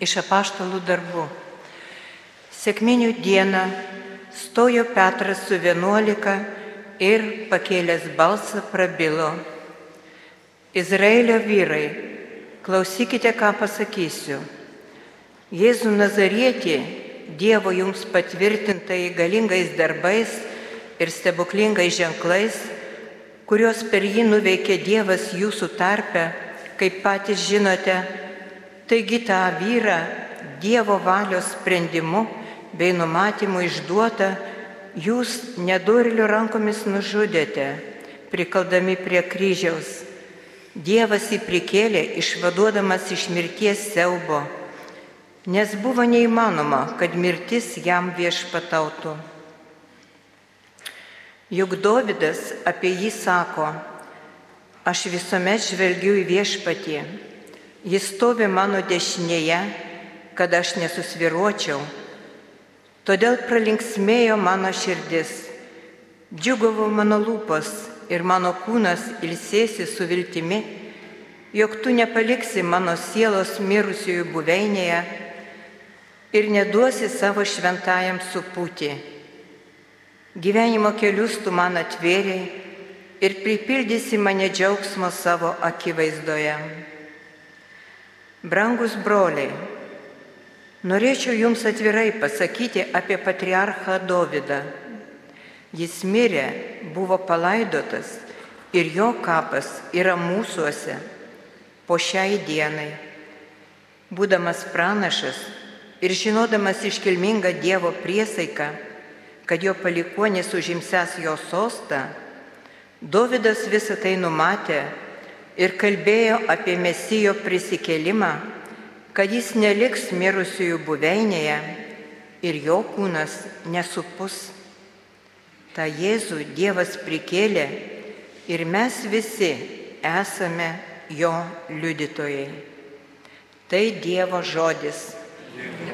Iš apaštalų darbų. Sėkminių dieną stojo Petras su vienuolika ir pakėlęs balsą prabilo. Izraelio vyrai, klausykite, ką pasakysiu. Jėzų Nazarietį, Dievo jums patvirtintai galingais darbais ir stebuklingais ženklais, kuriuos per jį nuveikė Dievas jūsų tarpe, kaip patys žinote, taigi tą vyrą Dievo valios sprendimu bei numatymu išduotą jūs nedorilių rankomis nužudėte, prikaldami prie kryžiaus. Dievas jį prikėlė, išvaduodamas iš mirties siaubo nes buvo neįmanoma, kad mirtis jam viešpatautų. Juk Dovydas apie jį sako, aš visuomet žvelgiu į viešpatį, jis stovi mano dešinėje, kad aš nesusviruočiau. Todėl pralinksmėjo mano širdis, džiugavo mano lūpos ir mano kūnas ilsėsi su viltimi, jog tu nepaliksi mano sielos mirusiųjų buveinėje ir neduosi savo šventajam supūti. Gyvenimo kelius tu man atvėriai ir pripildysi mane džiaugsmo savo akivaizdoje. Brangus broliai, norėčiau jums atvirai pasakyti apie patriarchą Dovydą. Jis mirė, buvo palaidotas ir jo kapas yra mūsųse po šiai dienai. Būdamas pranašas, ir žinodamas iškilmingą Dievo priesaiką, kad jo palikuonis užimsęs jo sostą, Dovydas visą tai numatė ir kalbėjo apie Mesijo prisikelimą, kad jis neliks mirusiųjų buveinėje ir jo kūnas nesupus. Ta Jėzų Dievas prikėlė ir mes visi esame jo liudytojai. Tai Dievo žodis. Dėkojame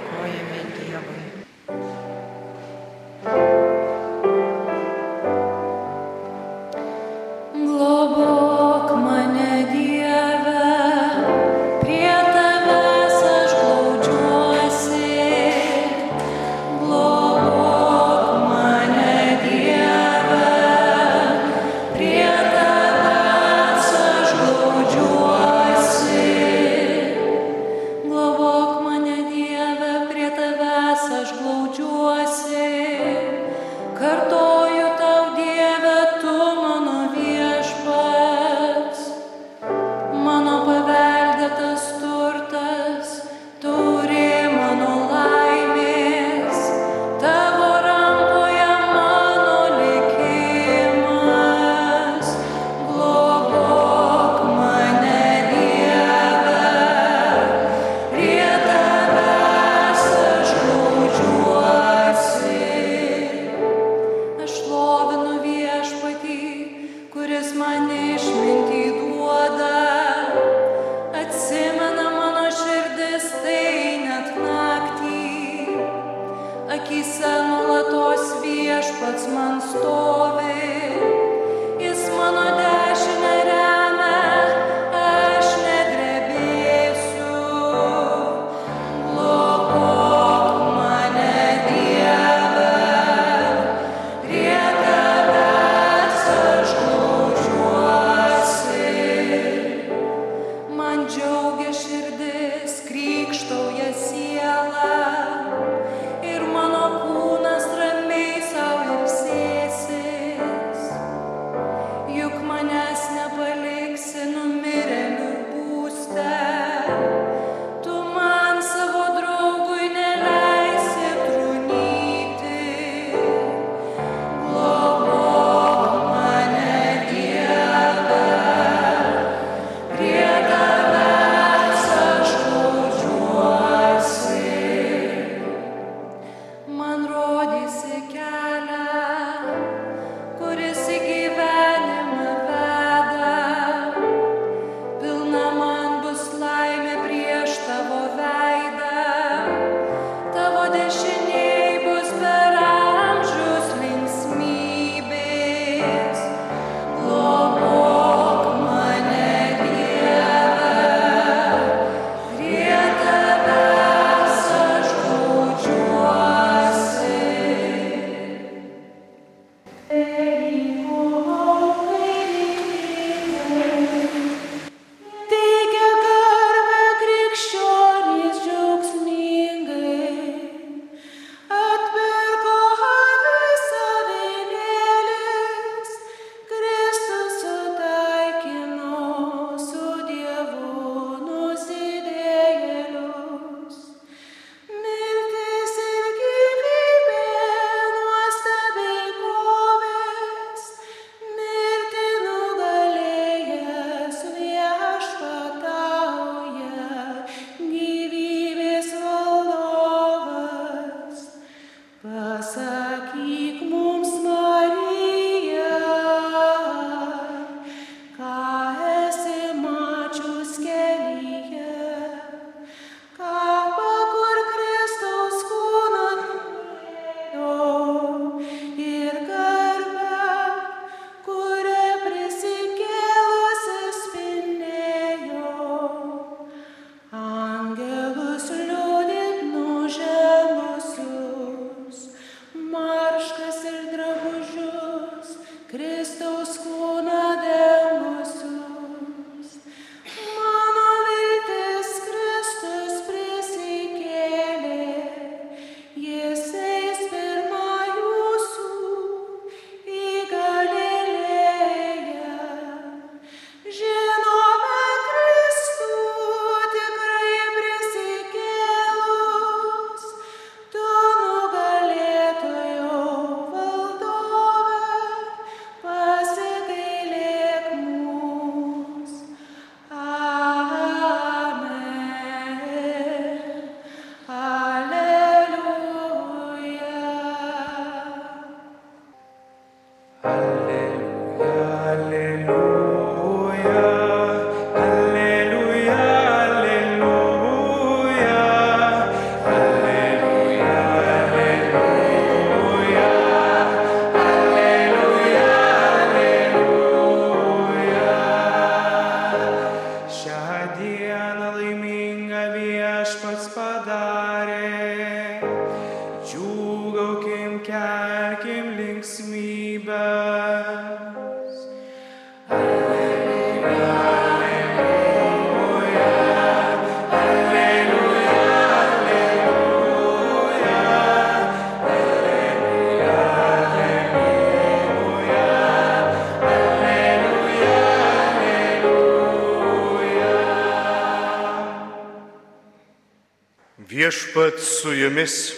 Viešpat su jumis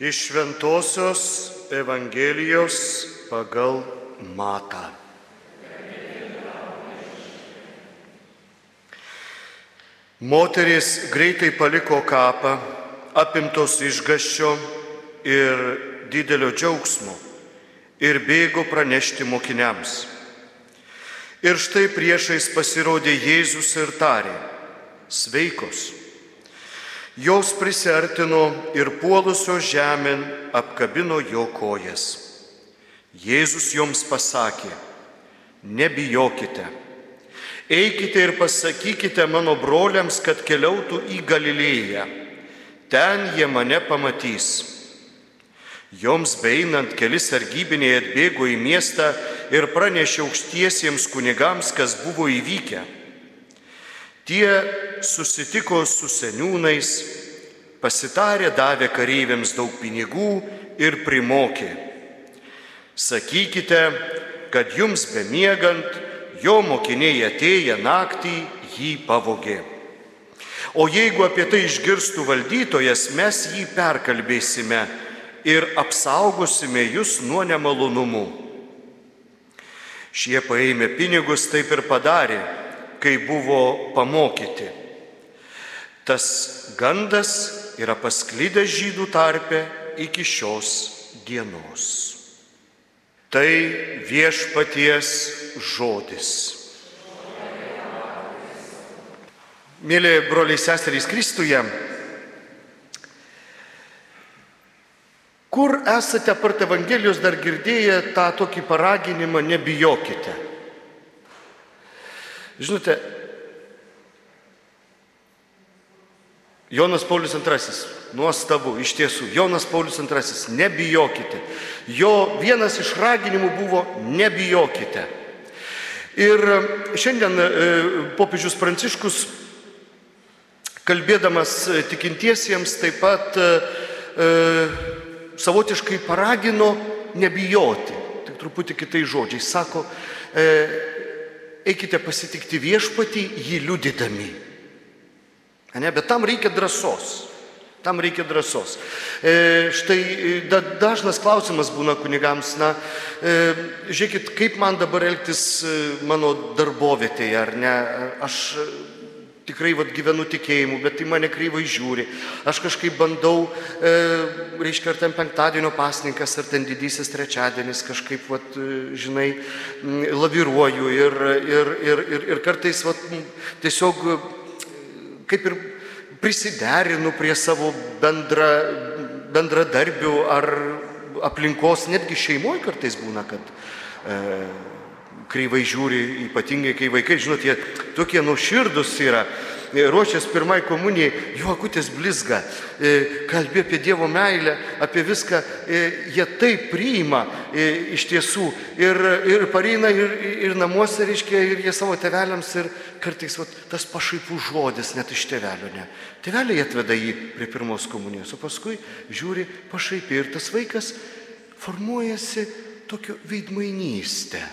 iš Šventojios Evangelijos pagal Matą. Moteris greitai paliko kapą, apimtos išgaščio ir didelio džiaugsmo ir bėgo pranešti mokiniams. Ir štai priešais pasirodė Jėzus ir tarė, sveikos. Jos prisertino ir puolusios žemėn apkabino jo kojas. Jėzus joms pasakė, nebijokite. Eikite ir pasakykite mano broliams, kad keliautų į Galilėją. Ten jie mane pamatys. Joms beinant keli sargybiniai atbėgo į miestą ir pranešė aukštiesiems kunigams, kas buvo įvykę. Tie susitiko su seniūnais, pasitarė, davė kareiviams daug pinigų ir primokė. Sakykite, kad jums bemiegant, jo mokiniai atėję naktį jį pavogė. O jeigu apie tai išgirstų valdytojas, mes jį perkalbėsime ir apsaugosime jūs nuo nemalonumų. Šie paėmė pinigus, taip ir padarė, kai buvo pamokyti. Tas gandas yra pasklydęs žydų tarpe iki šios dienos. Tai viešpaties žodis. Mėly broliai seserys Kristuje, kur esate apart Evangelijos dar girdėję tą tokį paraginimą nebijokite? Žinote, Jonas Paulius II, nuostabu, iš tiesų, Jonas Paulius II, nebijokite. Jo vienas iš raginimų buvo nebijokite. Ir šiandien e, popiežius Pranciškus, kalbėdamas tikintiesiems, taip pat e, savotiškai paragino nebijoti, tik truputį kitais žodžiais. Sako, e, eikite pasitikti viešpatį jį liudydami. Ne, bet tam reikia drąsos. Tam reikia drąsos. E, štai da, dažnas klausimas būna kunigams, na, e, žiūrėkit, kaip man dabar elgtis e, mano darbovietėje, ar ne? Aš tikrai vat, gyvenu tikėjimu, bet į mane kreivai žiūri. Aš kažkaip bandau, e, reiškia, ar ten penktadienio pasninkas, ar ten didysis trečiadienis, kažkaip, vat, žinai, laviruoju ir, ir, ir, ir, ir kartais vat, tiesiog kaip ir prisiderinu prie savo bendra, bendradarbių ar aplinkos, netgi šeimoje kartais būna, kad e, kreivai žiūri, ypatingai kai vaikai, žinot, jie tokie nuširdus yra, ruošiasi pirmai komunijai, jų akutės blizga, kalbė apie Dievo meilę, apie viską, jie taip priima iš tiesų ir, ir pareina ir, ir namuose, reiškia, ir jie savo teveliams ir kartais vat, tas pašaipų žodis net iš tevelio ne. Teveliai atveda jį prie pirmos komunijos, o paskui žiūri pašaipiai ir tas vaikas formuojasi tokio veidmainystė.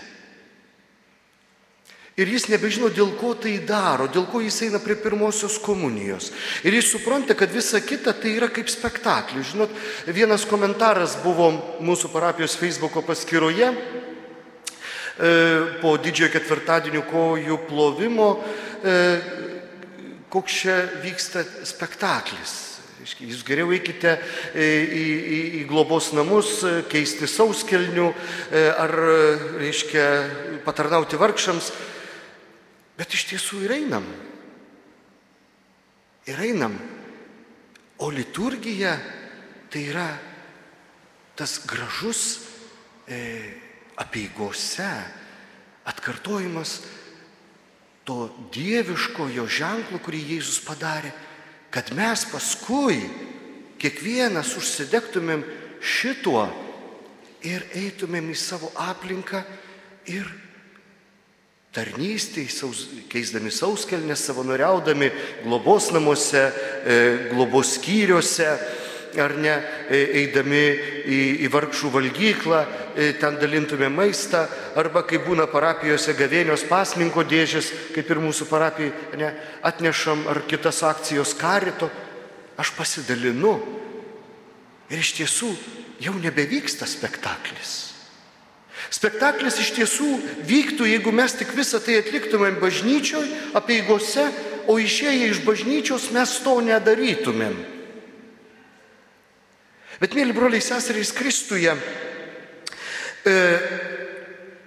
Ir jis nebežino, dėl ko tai daro, dėl ko jis eina prie pirmosios komunijos. Ir jis supranta, kad visa kita tai yra kaip spektaklis. Žinot, vienas komentaras buvo mūsų parapijos Facebook'o paskyroje e, po didžiojo ketvirtadienio kojų plovimo, e, koks čia vyksta spektaklis. Jūs geriau eikite į, į, į globos namus, keisti sauskelnių ar, reiškia, patarnauti vargšams. Bet iš tiesų ir einam. Ir einam. O liturgija tai yra tas gražus e, apieigose atkartojimas to dieviškojo ženklo, kurį Jėzus padarė, kad mes paskui kiekvienas užsidegtumėm šituo ir eitumėm į savo aplinką ir tarnystėj, keisdami sauskelnes, savanoriaudami globos namuose, e, globos skyriuose, ar ne, e, eidami į, į vargšų valgyklą, e, ten dalintume maistą, arba kai būna parapijose gavėnios pasninko dėžės, kaip ir mūsų parapijai, ne, atnešam ar kitas akcijos karito, aš pasidalinu. Ir iš tiesų jau nebevyksta spektaklis. Spektaklis iš tiesų vyktų, jeigu mes tik visą tai atliktumėm bažnyčioje, apieigose, o išėję iš bažnyčios mes to nedarytumėm. Bet, mėly broliai seserys Kristuje, e,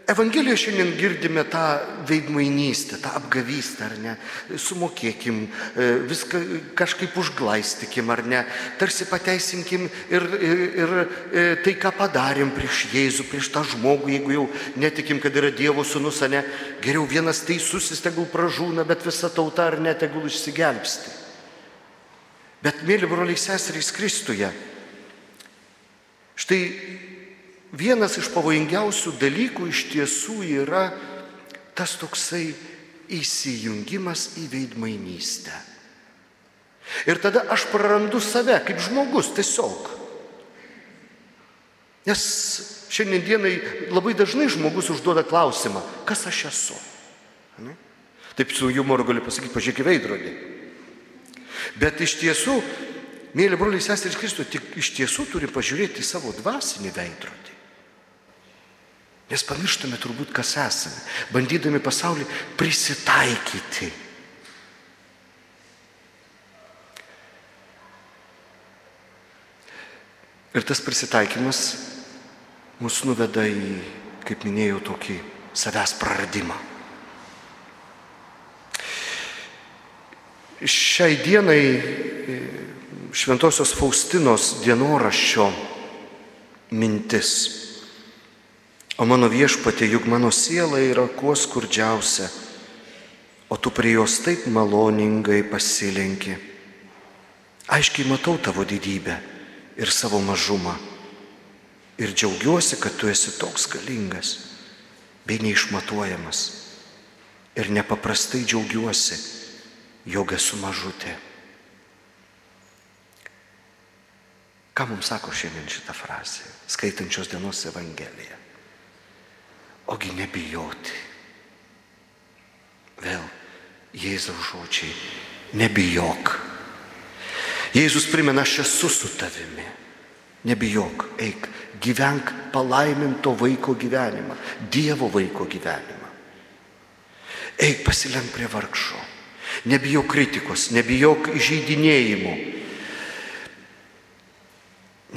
Evangelijoje šiandien girdime tą veidmainystę, tą apgavystę, ar ne? Sumokėkim, e, viską kažkaip užglaistikim, ar ne? Tarsi pateisinkim ir, ir, ir e, tai, ką padarėm prieš Jėzų, prieš tą žmogų, jeigu jau netikim, kad yra Dievo sūnus, ar ne? Geriau vienas teisusis tegul pražūna, bet visa tauta ar ne tegul išsigelbsti. Bet, mėly broliai seserys Kristuje, štai vienas iš pavojingiausių dalykų iš tiesų yra tas toksai įsijungimas į veidmainystę. Ir tada aš prarandu save kaip žmogus tiesiog. Nes šiandien dienai labai dažnai žmogus užduoda klausimą, kas aš esu. Ne? Taip su jumoru galiu pasakyti, pažiūrėk į veidrodį. Bet iš tiesų, mėly broliai seserys Kristų, tik iš tiesų turi pažiūrėti į savo dvasinį veidrodį. Nes pamirštame turbūt, kas esame, bandydami pasaulį prisitaikyti. Ir tas prisitaikymas mus nuveda į, kaip minėjau, tokį savęs praradimą. Šiai dienai e, Šventojios Faustinos dienoraščio mintis. O mano viešpatė, juk mano siela yra kuo skurdžiausia, o tu prie jos taip maloningai pasilenki. Aiškiai matau tavo didybę ir savo mažumą. Ir džiaugiuosi, kad tu esi toks galingas bei neišmatuojamas. Ir nepaprastai džiaugiuosi, jog esu mažutė. Ką mums sako šiandien šitą frazę, skaitančios dienos Evangeliją? Ogi nebijoti. Vėl Jėzaus žodžiai, nebijok. Jėzus primena, aš esu su tavimi. Nebijok, eik, gyvenk palaiminto vaiko gyvenimą, Dievo vaiko gyvenimą. Eik pasilenk prie vargšo. Nebijok kritikos, nebijok įžeidinėjimų.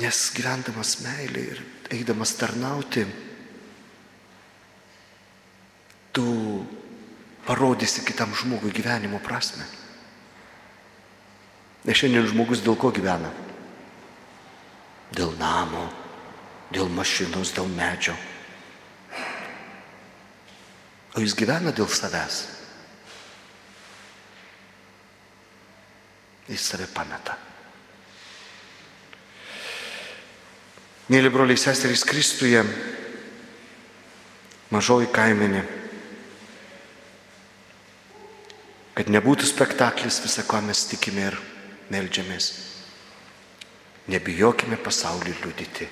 Nes gyvendamas meilė ir eidamas tarnauti, tu parodysi kitam žmogui gyvenimo prasme. Nes šiandien žmogus dėl ko gyvena? Dėl namo, dėl mašinos, dėl medžio. O jis gyvena dėl savęs. Jis save pameta. Mėly broliai seserys Kristuje, mažoji kaimenė, kad nebūtų spektaklis visą, ko mes tikime ir melžiamės. Nebijokime pasaulį liudyti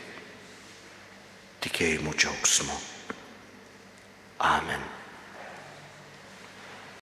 tikėjimų džiaugsmu. Amen.